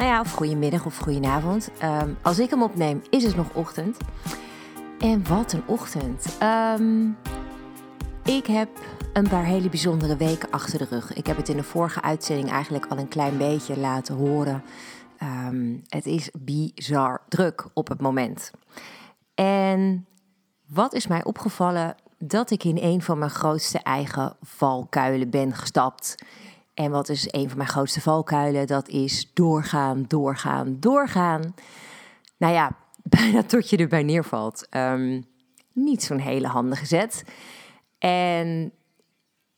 Nou ja, of goedemiddag of goedenavond. Um, als ik hem opneem, is het nog ochtend. En wat een ochtend. Um, ik heb een paar hele bijzondere weken achter de rug. Ik heb het in de vorige uitzending eigenlijk al een klein beetje laten horen. Um, het is bizar druk op het moment. En wat is mij opgevallen? Dat ik in een van mijn grootste eigen valkuilen ben gestapt. En wat is een van mijn grootste valkuilen? Dat is doorgaan, doorgaan, doorgaan. Nou ja, bijna tot je erbij neervalt. Um, niet zo'n hele handige zet. En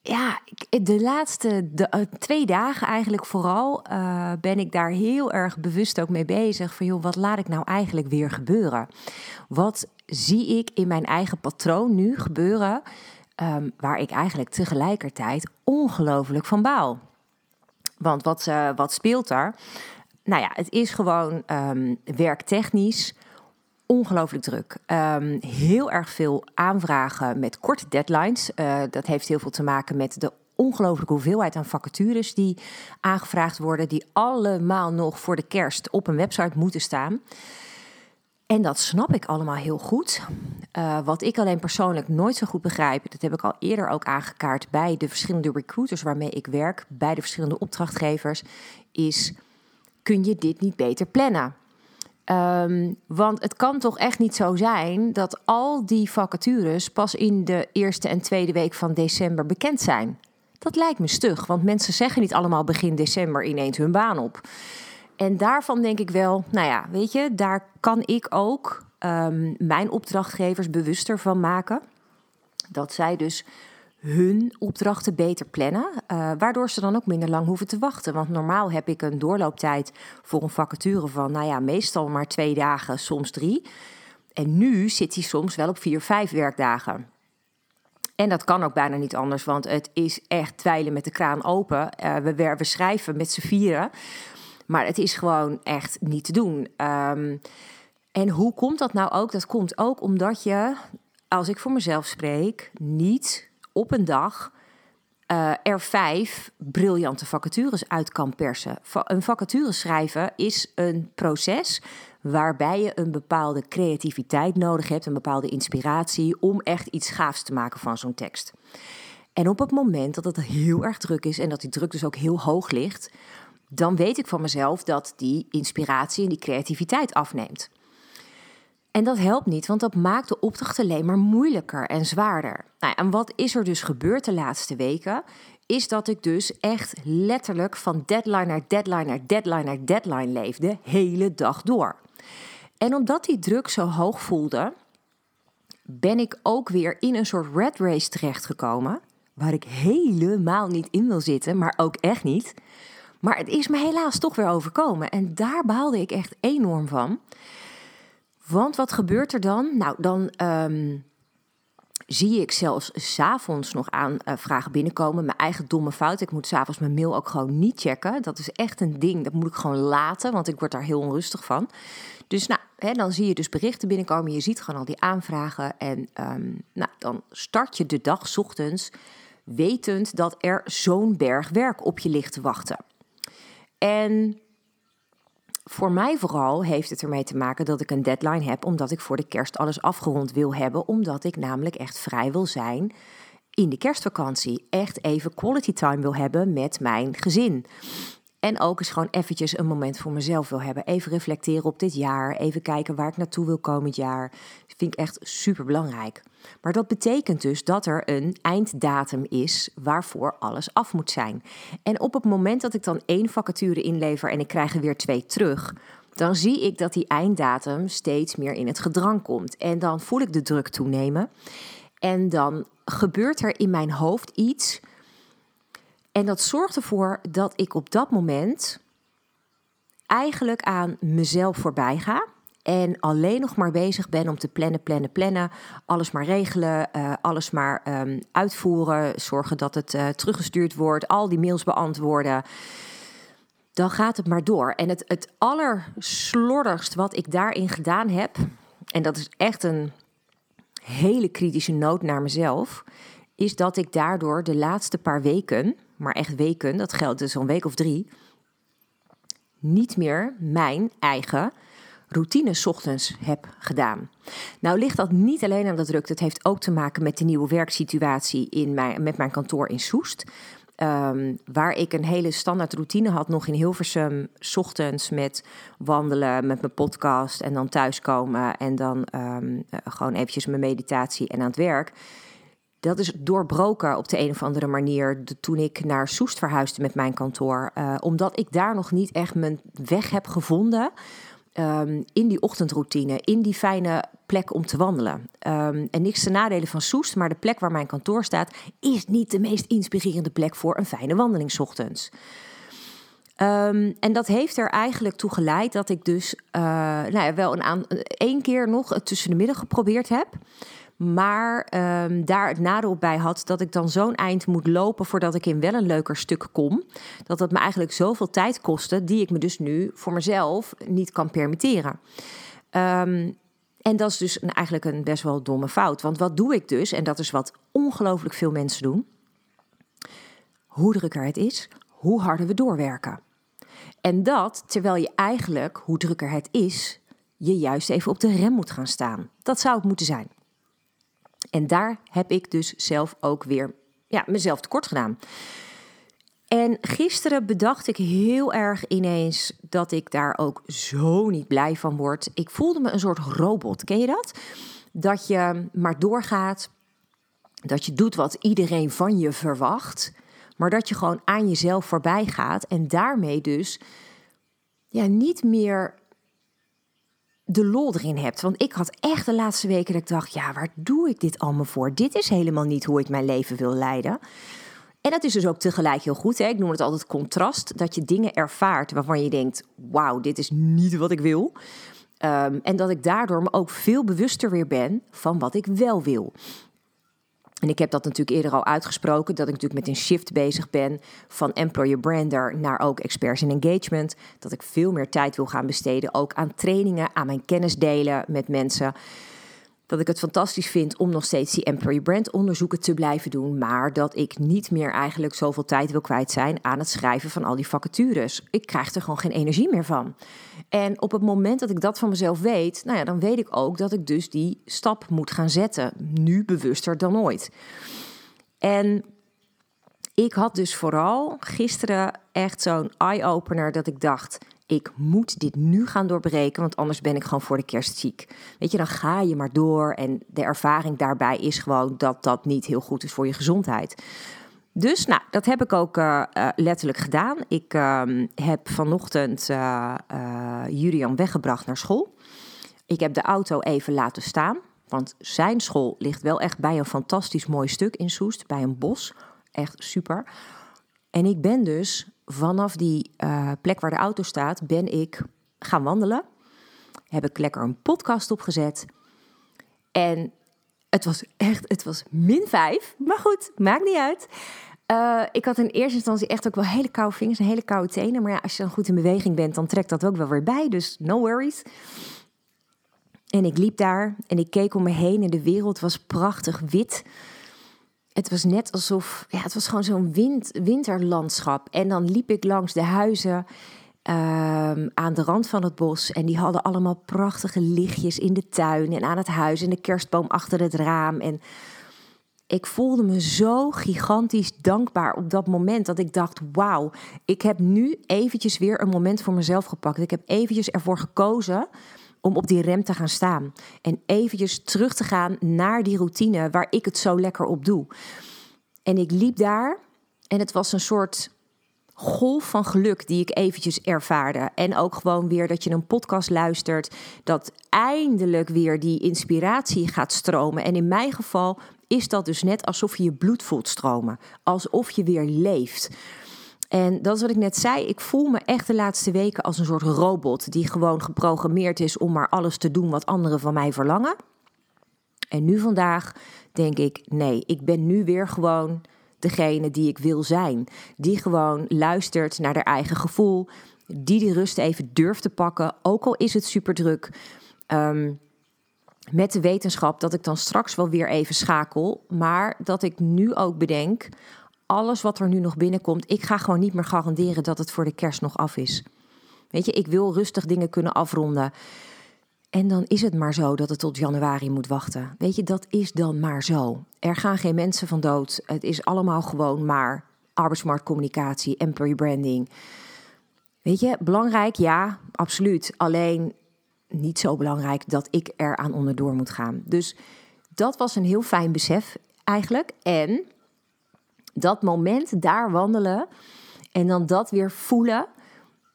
ja, de laatste de, uh, twee dagen eigenlijk vooral uh, ben ik daar heel erg bewust ook mee bezig. Van joh, wat laat ik nou eigenlijk weer gebeuren? Wat zie ik in mijn eigen patroon nu gebeuren? Um, waar ik eigenlijk tegelijkertijd ongelooflijk van baal. Want wat, uh, wat speelt daar? Nou ja, het is gewoon um, werktechnisch ongelooflijk druk. Um, heel erg veel aanvragen met korte deadlines. Uh, dat heeft heel veel te maken met de ongelooflijke hoeveelheid aan vacatures die aangevraagd worden, die allemaal nog voor de kerst op een website moeten staan. En dat snap ik allemaal heel goed. Uh, wat ik alleen persoonlijk nooit zo goed begrijp, dat heb ik al eerder ook aangekaart bij de verschillende recruiters waarmee ik werk, bij de verschillende opdrachtgevers, is: kun je dit niet beter plannen? Um, want het kan toch echt niet zo zijn dat al die vacatures pas in de eerste en tweede week van december bekend zijn. Dat lijkt me stug, want mensen zeggen niet allemaal begin december ineens hun baan op. En daarvan denk ik wel, nou ja, weet je, daar kan ik ook um, mijn opdrachtgevers bewuster van maken. Dat zij dus hun opdrachten beter plannen, uh, waardoor ze dan ook minder lang hoeven te wachten. Want normaal heb ik een doorlooptijd voor een vacature van, nou ja, meestal maar twee dagen, soms drie. En nu zit hij soms wel op vier, vijf werkdagen. En dat kan ook bijna niet anders, want het is echt twijlen met de kraan open. Uh, we, we schrijven met z'n vieren. Maar het is gewoon echt niet te doen. Um, en hoe komt dat nou ook? Dat komt ook omdat je, als ik voor mezelf spreek, niet op een dag uh, er vijf briljante vacatures uit kan persen. Een vacature schrijven is een proces waarbij je een bepaalde creativiteit nodig hebt, een bepaalde inspiratie om echt iets gaafs te maken van zo'n tekst. En op het moment dat het heel erg druk is en dat die druk dus ook heel hoog ligt, dan weet ik van mezelf dat die inspiratie en die creativiteit afneemt. En dat helpt niet, want dat maakt de opdracht alleen maar moeilijker en zwaarder. Nou, en wat is er dus gebeurd de laatste weken? Is dat ik dus echt letterlijk van deadline naar deadline naar deadline naar deadline leefde, hele dag door. En omdat die druk zo hoog voelde, ben ik ook weer in een soort red race terechtgekomen, waar ik helemaal niet in wil zitten, maar ook echt niet. Maar het is me helaas toch weer overkomen. En daar behaalde ik echt enorm van. Want wat gebeurt er dan? Nou, dan um, zie ik zelfs s'avonds nog aan uh, vragen binnenkomen. Mijn eigen domme fout. Ik moet s'avonds mijn mail ook gewoon niet checken. Dat is echt een ding. Dat moet ik gewoon laten, want ik word daar heel onrustig van. Dus nou, hè, dan zie je dus berichten binnenkomen. Je ziet gewoon al die aanvragen. En um, nou, dan start je de dag ochtends wetend dat er zo'n berg werk op je ligt te wachten. En voor mij vooral heeft het ermee te maken dat ik een deadline heb, omdat ik voor de kerst alles afgerond wil hebben, omdat ik namelijk echt vrij wil zijn in de kerstvakantie. Echt even quality time wil hebben met mijn gezin. En ook eens gewoon eventjes een moment voor mezelf wil hebben. Even reflecteren op dit jaar. Even kijken waar ik naartoe wil komend jaar. Vind ik echt super belangrijk. Maar dat betekent dus dat er een einddatum is waarvoor alles af moet zijn. En op het moment dat ik dan één vacature inlever en ik krijg er weer twee terug, dan zie ik dat die einddatum steeds meer in het gedrang komt. En dan voel ik de druk toenemen. En dan gebeurt er in mijn hoofd iets en dat zorgt ervoor dat ik op dat moment eigenlijk aan mezelf voorbij ga. En alleen nog maar bezig ben om te plannen, plannen, plannen. Alles maar regelen, uh, alles maar um, uitvoeren. Zorgen dat het uh, teruggestuurd wordt. Al die mails beantwoorden. Dan gaat het maar door. En het, het allerslordigst wat ik daarin gedaan heb. En dat is echt een hele kritische noot naar mezelf. Is dat ik daardoor de laatste paar weken, maar echt weken, dat geldt dus een week of drie. Niet meer mijn eigen routine ochtends heb gedaan. Nou ligt dat niet alleen aan de drukte. Het heeft ook te maken met de nieuwe werksituatie in mijn, met mijn kantoor in Soest. Um, waar ik een hele standaard routine had nog in Hilversum, ochtends met wandelen, met mijn podcast en dan thuiskomen en dan um, gewoon eventjes mijn meditatie en aan het werk. Dat is doorbroken op de een of andere manier toen ik naar Soest verhuisde met mijn kantoor. Uh, omdat ik daar nog niet echt mijn weg heb gevonden um, in die ochtendroutine, in die fijne plek om te wandelen. Um, en niks te nadelen van Soest, maar de plek waar mijn kantoor staat is niet de meest inspirerende plek voor een fijne wandeling ochtends. Um, en dat heeft er eigenlijk toe geleid dat ik dus uh, nou ja, wel een één keer nog tussen de middag geprobeerd heb. Maar um, daar het nadeel bij had dat ik dan zo'n eind moet lopen voordat ik in wel een leuker stuk kom. Dat dat me eigenlijk zoveel tijd kostte, die ik me dus nu voor mezelf niet kan permitteren. Um, en dat is dus eigenlijk een best wel domme fout. Want wat doe ik dus? En dat is wat ongelooflijk veel mensen doen. Hoe drukker het is, hoe harder we doorwerken. En dat terwijl je eigenlijk, hoe drukker het is, je juist even op de rem moet gaan staan. Dat zou het moeten zijn. En daar heb ik dus zelf ook weer ja, mezelf tekort gedaan. En gisteren bedacht ik heel erg ineens dat ik daar ook zo niet blij van word. Ik voelde me een soort robot. Ken je dat? Dat je maar doorgaat. Dat je doet wat iedereen van je verwacht. Maar dat je gewoon aan jezelf voorbij gaat. En daarmee dus ja, niet meer de lol erin hebt. Want ik had echt de laatste weken dat ik dacht: ja, waar doe ik dit allemaal voor? Dit is helemaal niet hoe ik mijn leven wil leiden. En dat is dus ook tegelijk heel goed. Hè? Ik noem het altijd contrast. Dat je dingen ervaart waarvan je denkt: wauw, dit is niet wat ik wil. Um, en dat ik daardoor me ook veel bewuster weer ben van wat ik wel wil. En ik heb dat natuurlijk eerder al uitgesproken, dat ik natuurlijk met een shift bezig ben van employer brander naar ook experts in engagement. Dat ik veel meer tijd wil gaan besteden ook aan trainingen, aan mijn kennis delen met mensen dat ik het fantastisch vind om nog steeds die employee brand onderzoeken te blijven doen, maar dat ik niet meer eigenlijk zoveel tijd wil kwijt zijn aan het schrijven van al die vacatures. Ik krijg er gewoon geen energie meer van. En op het moment dat ik dat van mezelf weet, nou ja, dan weet ik ook dat ik dus die stap moet gaan zetten, nu bewuster dan ooit. En ik had dus vooral gisteren echt zo'n eye-opener dat ik dacht: ik moet dit nu gaan doorbreken, want anders ben ik gewoon voor de kerst ziek. Weet je, dan ga je maar door. En de ervaring daarbij is gewoon dat dat niet heel goed is voor je gezondheid. Dus nou, dat heb ik ook uh, uh, letterlijk gedaan. Ik uh, heb vanochtend uh, Julian weggebracht naar school. Ik heb de auto even laten staan, want zijn school ligt wel echt bij een fantastisch mooi stuk in Soest, bij een bos. Echt super. En ik ben dus vanaf die plek waar de auto staat, ben ik gaan wandelen. Heb ik lekker een podcast opgezet. En het was echt, het was min vijf. Maar goed, maakt niet uit. Uh, ik had in eerste instantie echt ook wel hele koude vingers en hele koude tenen. Maar ja, als je dan goed in beweging bent, dan trekt dat ook wel weer bij. Dus no worries. En ik liep daar en ik keek om me heen en de wereld was prachtig wit het was net alsof, ja, het was gewoon zo'n wind, winterlandschap. En dan liep ik langs de huizen um, aan de rand van het bos. En die hadden allemaal prachtige lichtjes in de tuin en aan het huis. En de kerstboom achter het raam. En ik voelde me zo gigantisch dankbaar op dat moment. Dat ik dacht, wauw, ik heb nu eventjes weer een moment voor mezelf gepakt. Ik heb eventjes ervoor gekozen om op die rem te gaan staan. En eventjes terug te gaan naar die routine waar ik het zo lekker op doe. En ik liep daar en het was een soort golf van geluk die ik eventjes ervaarde. En ook gewoon weer dat je een podcast luistert, dat eindelijk weer die inspiratie gaat stromen. En in mijn geval is dat dus net alsof je je bloed voelt stromen, alsof je weer leeft. En dat is wat ik net zei. Ik voel me echt de laatste weken als een soort robot die gewoon geprogrammeerd is om maar alles te doen wat anderen van mij verlangen. En nu vandaag denk ik: nee, ik ben nu weer gewoon degene die ik wil zijn. Die gewoon luistert naar haar eigen gevoel. Die die rust even durft te pakken, ook al is het super druk. Ehm, met de wetenschap dat ik dan straks wel weer even schakel. Maar dat ik nu ook bedenk: alles wat er nu nog binnenkomt, ik ga gewoon niet meer garanderen dat het voor de kerst nog af is. Weet je, ik wil rustig dingen kunnen afronden. En dan is het maar zo dat het tot januari moet wachten. Weet je, dat is dan maar zo. Er gaan geen mensen van dood. Het is allemaal gewoon maar arbeidsmarktcommunicatie, employee branding. Weet je, belangrijk, ja, absoluut. Alleen niet zo belangrijk dat ik er aan onderdoor moet gaan. Dus dat was een heel fijn besef eigenlijk. En dat moment daar wandelen en dan dat weer voelen.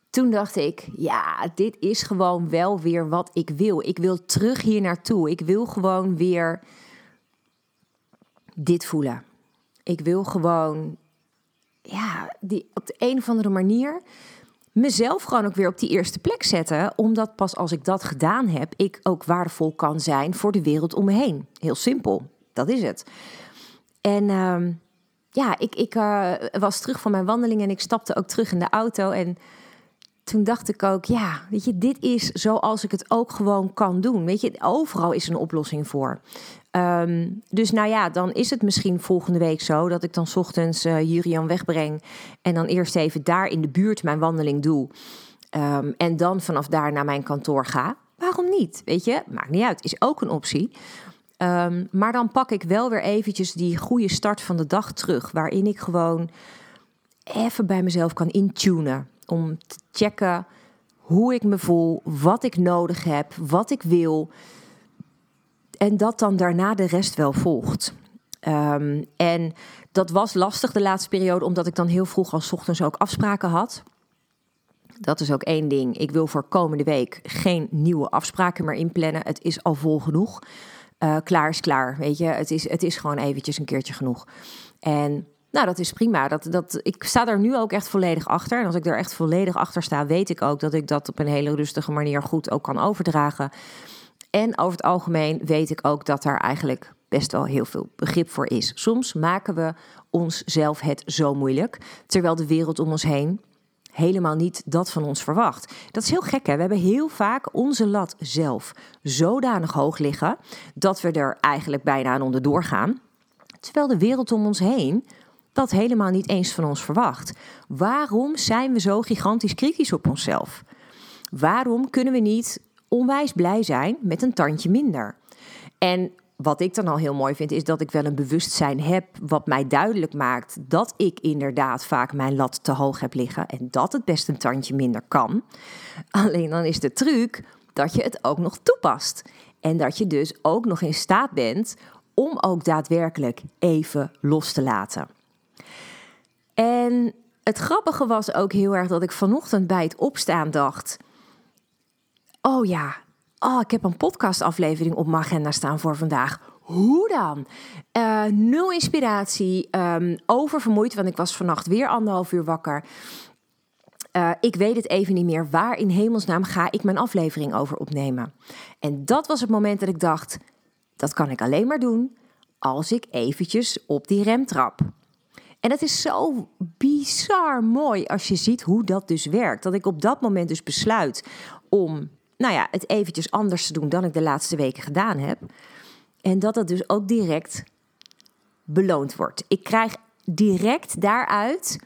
Toen dacht ik, ja, dit is gewoon wel weer wat ik wil. Ik wil terug hier naartoe. Ik wil gewoon weer dit voelen. Ik wil gewoon, ja, die, op de een of andere manier mezelf gewoon ook weer op die eerste plek zetten. Omdat pas als ik dat gedaan heb, ik ook waardevol kan zijn voor de wereld om me heen. Heel simpel, dat is het. En uh, ja, ik, ik uh, was terug van mijn wandeling en ik stapte ook terug in de auto. En toen dacht ik ook, ja, weet je, dit is zoals ik het ook gewoon kan doen. Weet je, overal is een oplossing voor. Um, dus nou ja, dan is het misschien volgende week zo dat ik dan ochtends uh, Jurian wegbreng en dan eerst even daar in de buurt mijn wandeling doe. Um, en dan vanaf daar naar mijn kantoor ga. Waarom niet? Weet je, maakt niet uit. Is ook een optie. Um, maar dan pak ik wel weer eventjes die goede start van de dag terug, waarin ik gewoon even bij mezelf kan intunen om te checken hoe ik me voel, wat ik nodig heb, wat ik wil. En dat dan daarna de rest wel volgt. Um, en dat was lastig de laatste periode, omdat ik dan heel vroeg als ochtends ook afspraken had. Dat is ook één ding. Ik wil voor komende week geen nieuwe afspraken meer inplannen. Het is al vol genoeg. Uh, klaar is klaar, weet je. Het is, het is gewoon eventjes een keertje genoeg. En nou, dat is prima. Dat, dat, ik sta daar nu ook echt volledig achter. En als ik er echt volledig achter sta, weet ik ook dat ik dat op een hele rustige manier goed ook kan overdragen. En over het algemeen weet ik ook dat daar eigenlijk best wel heel veel begrip voor is. Soms maken we onszelf het zo moeilijk, terwijl de wereld om ons heen helemaal niet dat van ons verwacht. Dat is heel gek, hè? We hebben heel vaak onze lat zelf zodanig hoog liggen dat we er eigenlijk bijna aan onderdoor gaan. Terwijl de wereld om ons heen dat helemaal niet eens van ons verwacht. Waarom zijn we zo gigantisch kritisch op onszelf? Waarom kunnen we niet onwijs blij zijn met een tandje minder? En wat ik dan al heel mooi vind, is dat ik wel een bewustzijn heb wat mij duidelijk maakt dat ik inderdaad vaak mijn lat te hoog heb liggen en dat het best een tandje minder kan. Alleen dan is de truc dat je het ook nog toepast. En dat je dus ook nog in staat bent om ook daadwerkelijk even los te laten. En het grappige was ook heel erg dat ik vanochtend bij het opstaan dacht: Oh ja, oh, ik heb een podcastaflevering op mijn agenda staan voor vandaag. Hoe dan? Uh, nul inspiratie, um, oververmoeid, want ik was vannacht weer anderhalf uur wakker. Uh, ik weet het even niet meer. Waar in hemelsnaam ga ik mijn aflevering over opnemen? En dat was het moment dat ik dacht: dat kan ik alleen maar doen als ik eventjes op die rem trap. En het is zo bizar mooi als je ziet hoe dat dus werkt. Dat ik op dat moment dus besluit om nou ja, het eventjes anders te doen dan ik de laatste weken gedaan heb. En dat dat dus ook direct beloond wordt. Ik krijg direct daaruit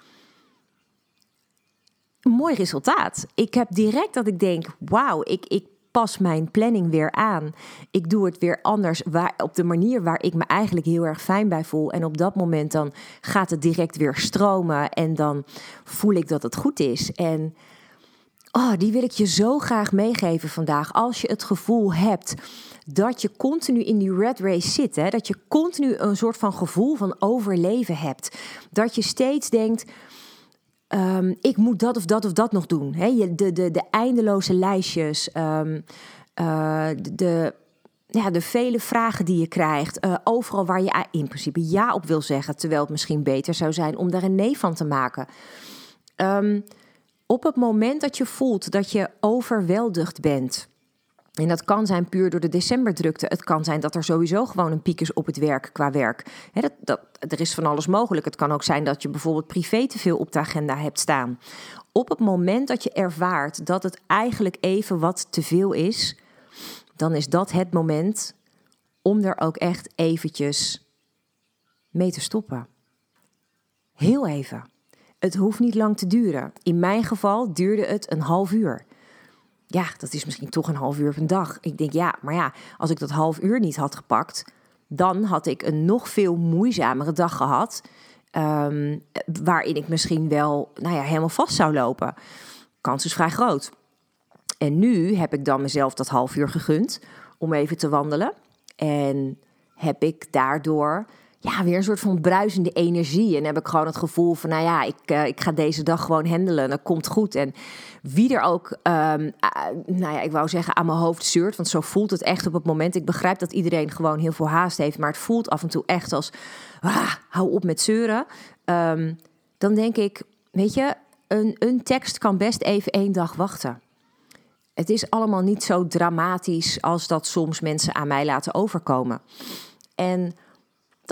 een mooi resultaat. Ik heb direct dat ik denk: wauw, ik, ik pas mijn planning weer aan. Ik doe het weer anders op de manier waar ik me eigenlijk heel erg fijn bij voel. En op dat moment dan gaat het direct weer stromen en dan voel ik dat het goed is. En oh, die wil ik je zo graag meegeven vandaag. Als je het gevoel hebt dat je continu in die red race zit, hè, dat je continu een soort van gevoel van overleven hebt. Dat je steeds denkt um, ik moet dat of dat of dat nog doen. De, de, de eindeloze lijstjes, um, uh, de, ja, de vele vragen die je krijgt, uh, overal waar je in principe ja op wil zeggen, terwijl het misschien beter zou zijn om daar een nee van te maken. Ehm, op het moment dat je voelt dat je overweldigd bent. En dat kan zijn puur door de decemberdrukte. Het kan zijn dat er sowieso gewoon een piek is op het werk qua werk. dat, dat, er is van alles mogelijk. Het kan ook zijn dat je bijvoorbeeld privé te veel op de agenda hebt staan. Op het moment dat je ervaart dat het eigenlijk even wat te veel is, dan is dat het moment om er ook echt eventjes mee te stoppen. Heel even. Het hoeft niet lang te duren. In mijn geval duurde het een half uur. Ja, dat is misschien toch een half uur van dag. Ik denk ja, maar ja, als ik dat half uur niet had gepakt, dan had ik een nog veel moeizamere dag gehad. Ehm, waarin ik misschien wel nou ja, helemaal vast zou lopen. Kans is vrij groot. En nu heb ik dan mezelf dat half uur gegund om even te wandelen. En heb ik daardoor ja, weer een soort van bruisende energie. En heb ik gewoon het gevoel van, nou ja, ik, uh, ik ga deze dag gewoon handelen. Dat komt goed. En wie er ook, um, nou ja, ik wou zeggen aan mijn hoofd zeurt. Want zo voelt het echt op het moment. Ik begrijp dat iedereen gewoon heel veel haast heeft. Maar het voelt af en toe echt als, ah, hou op met zeuren. Um, dan denk ik, weet je, een, een tekst kan best even één dag wachten. Het is allemaal niet zo dramatisch als dat soms mensen aan mij laten overkomen. En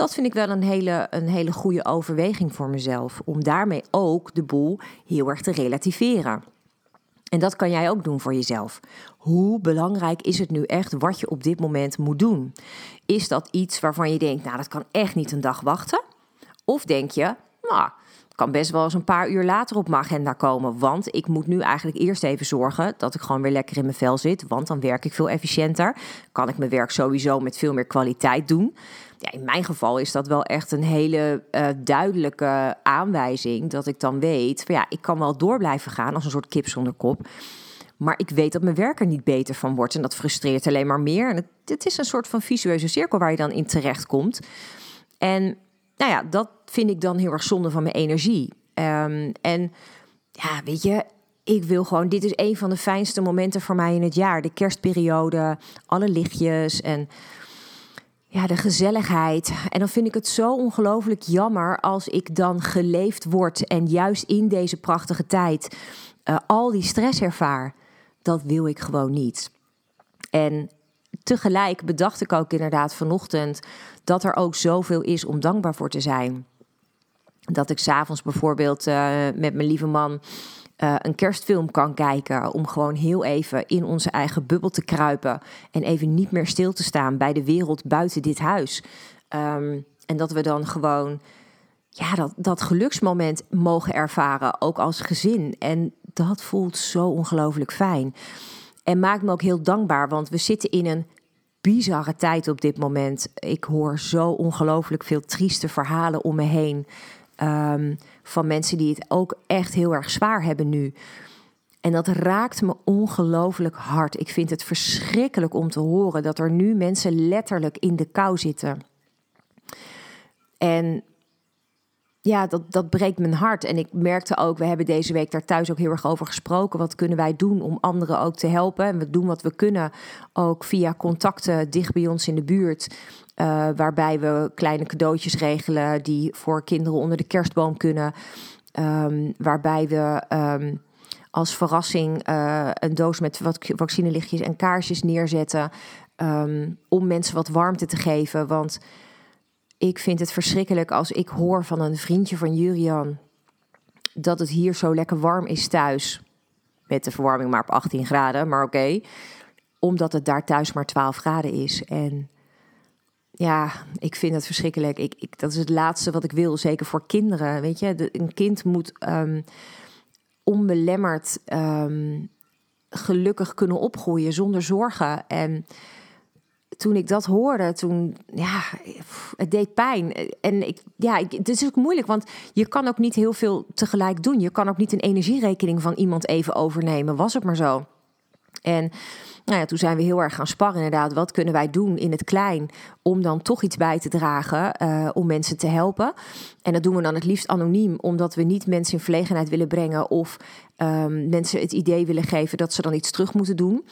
dat vind ik wel een hele, een hele goede overweging voor mezelf. Om daarmee ook de boel heel erg te relativeren. En dat kan jij ook doen voor jezelf. Hoe belangrijk is het nu echt wat je op dit moment moet doen? Is dat iets waarvan je denkt, nou dat kan echt niet een dag wachten? Of denk je, nou, kan best wel eens een paar uur later op mijn agenda komen. Want ik moet nu eigenlijk eerst even zorgen dat ik gewoon weer lekker in mijn vel zit. Want dan werk ik veel efficiënter. Kan ik mijn werk sowieso met veel meer kwaliteit doen ja, in mijn geval is dat wel echt een hele uh, duidelijke aanwijzing. Dat ik dan weet, van ja, ik kan wel door blijven gaan als een soort kip zonder kop. Maar ik weet dat mijn werk er niet beter van wordt. En dat frustreert alleen maar meer. En het, is een soort van visueuze cirkel waar je dan in terecht komt. En nou ja, dat vind ik dan heel erg zonde van mijn energie. Um, en ja, weet je, ik wil gewoon, dit is een van de fijnste momenten voor mij in het jaar. De kerstperiode, alle lichtjes en ja, de gezelligheid. En dan vind ik het zo ongelooflijk jammer als ik dan geleefd word en juist in deze prachtige tijd uh, al die stress ervaar. Dat wil ik gewoon niet. En tegelijk bedacht ik ook inderdaad vanochtend dat er ook zoveel is om dankbaar voor te zijn. Dat ik s'avonds bijvoorbeeld uh, met mijn lieve man uh, een kerstfilm kan kijken. Om gewoon heel even in onze eigen bubbel te kruipen. En even niet meer stil te staan bij de wereld buiten dit huis. Um, en dat we dan gewoon ja, dat, dat geluksmoment mogen ervaren, ook als gezin. En dat voelt zo ongelooflijk fijn. En maakt me ook heel dankbaar, want we zitten in een bizarre tijd op dit moment. Ik hoor zo ongelooflijk veel trieste verhalen om me heen. Um, van mensen die het ook echt heel erg zwaar hebben nu. En dat raakt me ongelooflijk hard. Ik vind het verschrikkelijk om te horen dat er nu mensen letterlijk in de kou zitten. En ja, dat, dat breekt mijn hart. En ik merkte ook, we hebben deze week daar thuis ook heel erg over gesproken. Wat kunnen wij doen om anderen ook te helpen? En we doen wat we kunnen, ook via contacten dicht bij ons in de buurt. Uh, waarbij we kleine cadeautjes regelen die voor kinderen onder de kerstboom kunnen. Um, waarbij we um, als verrassing uh, een doos met wat vaccinelichtjes en kaarsjes neerzetten. Um, om mensen wat warmte te geven. Want ik vind het verschrikkelijk als ik hoor van een vriendje van Jurian dat het hier zo lekker warm is thuis. Met de verwarming maar op 18 graden, maar oké. Omdat het daar thuis maar 12 graden is. En ja, ik vind het verschrikkelijk. Ik, ik, dat is het laatste wat ik wil, zeker voor kinderen. Weet je, een kind moet um, onbelemmerd um, gelukkig kunnen opgroeien zonder zorgen. En toen ik dat hoorde, toen, ja, het deed pijn. En ik, ja, het is ook moeilijk, want je kan ook niet heel veel tegelijk doen. Je kan ook niet een energierekening van iemand even overnemen. Was het maar zo. En nou ja, toen zijn we heel erg gaan sparren inderdaad. Wat kunnen wij doen in het klein om dan toch iets bij te dragen uh, om mensen te helpen? En dat doen we dan het liefst anoniem, omdat we niet mensen in verlegenheid willen brengen of um, mensen het idee willen geven dat ze dan iets terug moeten doen.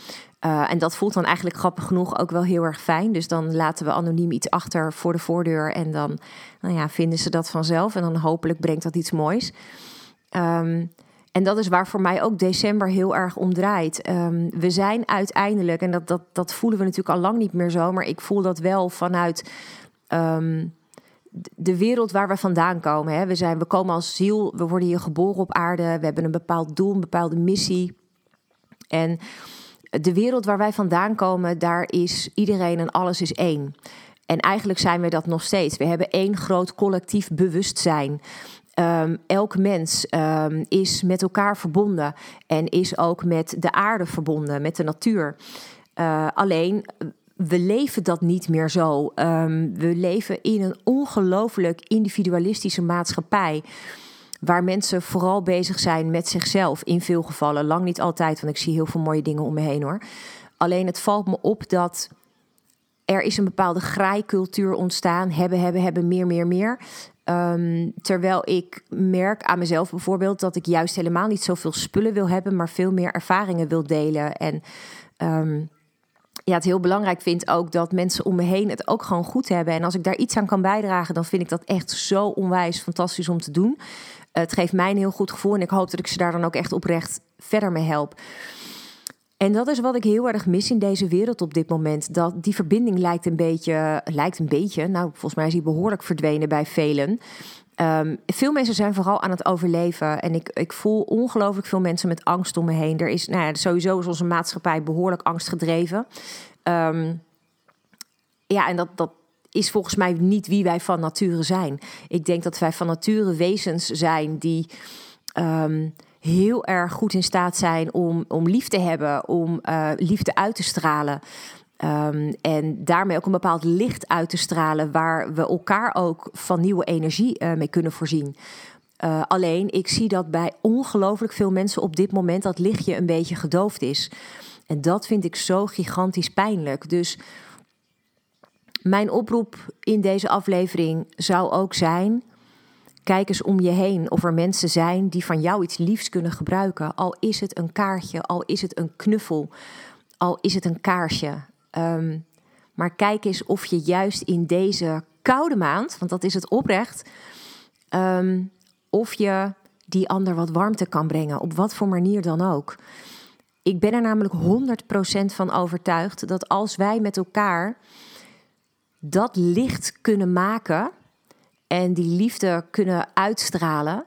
Uh, en dat voelt dan eigenlijk grappig genoeg ook wel heel erg fijn. Dus dan laten we anoniem iets achter voor de voordeur en dan nou ja, vinden ze dat vanzelf. En dan hopelijk brengt dat iets moois. Um, En dat is waar voor mij ook december heel erg om draait. Ehm, we zijn uiteindelijk, en dat, dat, dat voelen we natuurlijk al lang niet meer zo, maar ik voel dat wel vanuit ehm, de wereld waar we vandaan komen. Hè. We, zijn, we komen als ziel, we worden hier geboren op aarde, we hebben een bepaald doel, een bepaalde missie. En de wereld waar wij vandaan komen, daar is iedereen en alles is één. En eigenlijk zijn we dat nog steeds. We hebben één groot collectief bewustzijn. Um, elk mens um, is met elkaar verbonden en is ook met de aarde verbonden, met de natuur. Uh, alleen we leven dat niet meer zo. Um, we leven in een ongelooflijk individualistische maatschappij. Waar mensen vooral bezig zijn met zichzelf. In veel gevallen. Lang niet altijd, want ik zie heel veel mooie dingen om me heen hoor. Alleen het valt me op dat er is een bepaalde graaikultuur ontstaan. Hebben, hebben, hebben, meer, meer, meer. Um, terwijl ik merk aan mezelf bijvoorbeeld dat ik juist helemaal niet zoveel spullen wil hebben, maar veel meer ervaringen wil delen. En um, ja, het heel belangrijk vind ook dat mensen om me heen het ook gewoon goed hebben. En als ik daar iets aan kan bijdragen, dan vind ik dat echt zo onwijs fantastisch om te doen. Het geeft mij een heel goed gevoel en ik hoop dat ik ze daar dan ook echt oprecht verder mee help. En dat is wat ik heel erg mis in deze wereld op dit moment. Dat die verbinding lijkt een beetje, lijkt een beetje, nou volgens mij is die behoorlijk verdwenen bij velen. Um, veel mensen zijn vooral aan het overleven. En ik, ik voel ongelooflijk veel mensen met angst om me heen. Er is, nou ja, sowieso is onze maatschappij behoorlijk angstgedreven. Um, ja, en dat, dat is volgens mij niet wie wij van nature zijn. Ik denk dat wij van nature wezens zijn die. Um, heel erg goed in staat zijn om, om lief te hebben, om uh, liefde uit te stralen. Um, en daarmee ook een bepaald licht uit te stralen, waar we elkaar ook van nieuwe energie uh, mee kunnen voorzien. Uh, alleen, ik zie dat bij ongelooflijk veel mensen op dit moment dat lichtje een beetje gedoofd is. En dat vind ik zo gigantisch pijnlijk. Dus mijn oproep in deze aflevering zou ook zijn: Kijk eens om je heen of er mensen zijn die van jou iets liefs kunnen gebruiken. Al is het een kaartje, al is het een knuffel, al is het een kaarsje. Um, maar kijk eens of je juist in deze koude maand, want dat is het oprecht, um, of je die ander wat warmte kan brengen, op wat voor manier dan ook. Ik ben er namelijk 100% van overtuigd dat als wij met elkaar dat licht kunnen maken en die liefde kunnen uitstralen,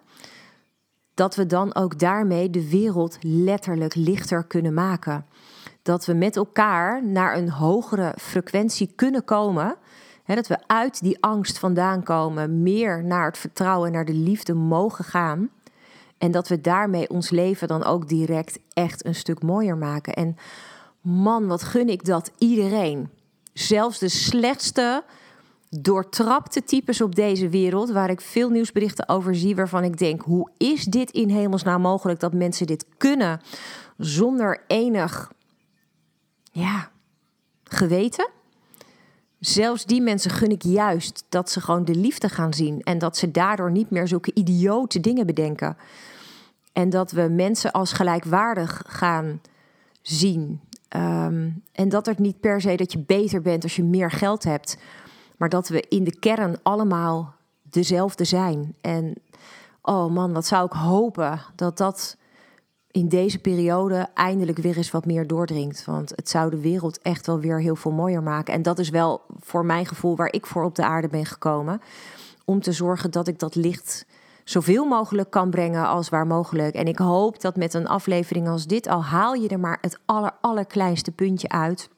dat we dan ook daarmee de wereld letterlijk lichter kunnen maken. Dat we met elkaar naar een hogere frequentie kunnen komen. Dat we uit die angst vandaan komen, meer naar het vertrouwen, naar de liefde mogen gaan. En dat we daarmee ons leven dan ook direct echt een stuk mooier maken. En man, wat gun ik dat iedereen. Zelfs de slechtste doortrapte types op deze wereld, waar ik veel nieuwsberichten over zie, waarvan ik denk: hoe is dit in hemelsnaam mogelijk dat mensen dit kunnen zonder enig ja, geweten? Zelfs die mensen gun ik juist dat ze gewoon de liefde gaan zien en dat ze daardoor niet meer zulke idiote dingen bedenken. En dat we mensen als gelijkwaardig gaan zien. Um, en dat het niet per se dat je beter bent als je meer geld hebt maar dat we in de kern allemaal dezelfde zijn. En oh man, wat zou ik hopen dat dat in deze periode eindelijk weer eens wat meer doordringt. Want het zou de wereld echt wel weer heel veel mooier maken. En dat is wel voor mijn gevoel waar ik voor op de aarde ben gekomen. Om te zorgen dat ik dat licht zoveel mogelijk kan brengen als waar mogelijk. En ik hoop dat met een aflevering als dit, al haal je er maar het aller, allerkleinste puntje uit,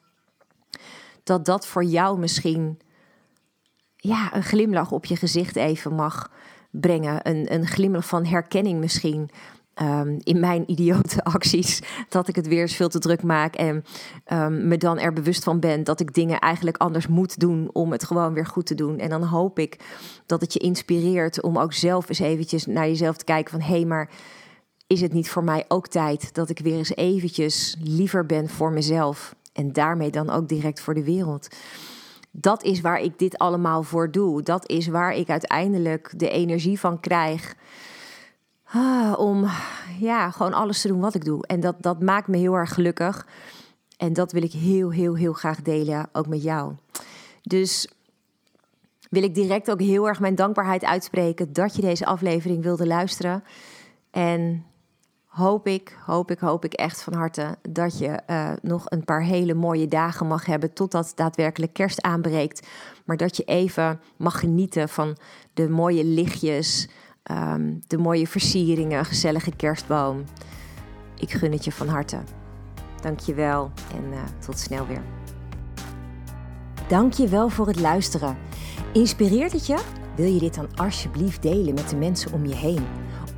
dat dat voor jou misschien ja, een glimlach op je gezicht even mag brengen. Een, een glimlach van herkenning misschien. Um, in mijn idiote acties. Dat ik het weer eens veel te druk maak. En um, me dan er bewust van ben dat ik dingen eigenlijk anders moet doen. Om het gewoon weer goed te doen. En dan hoop ik dat het je inspireert om ook zelf eens eventjes naar jezelf te kijken. Van hé, hey, maar is het niet voor mij ook tijd dat ik weer eens eventjes liever ben voor mezelf? En daarmee dan ook direct voor de wereld dat is waar ik dit allemaal voor doe. Dat is waar ik uiteindelijk de energie van krijg. Ah, om ja, gewoon alles te doen wat ik doe. En dat, dat maakt me heel erg gelukkig. En dat wil ik heel, heel, heel graag delen, ook met jou. Dus wil ik direct ook heel erg mijn dankbaarheid uitspreken dat je deze aflevering wilde luisteren. En hoop ik, hoop ik, hoop ik echt van harte dat je uh, nog een paar hele mooie dagen mag hebben totdat daadwerkelijk kerst aanbreekt. Maar dat je even mag genieten van de mooie lichtjes, um, de mooie versieringen, gezellige kerstboom. Ik gun het je van harte. Dank je wel en uh, tot snel weer. Dank je wel voor het luisteren. Inspireert het je? Wil je dit dan alsjeblieft delen met de mensen om je heen?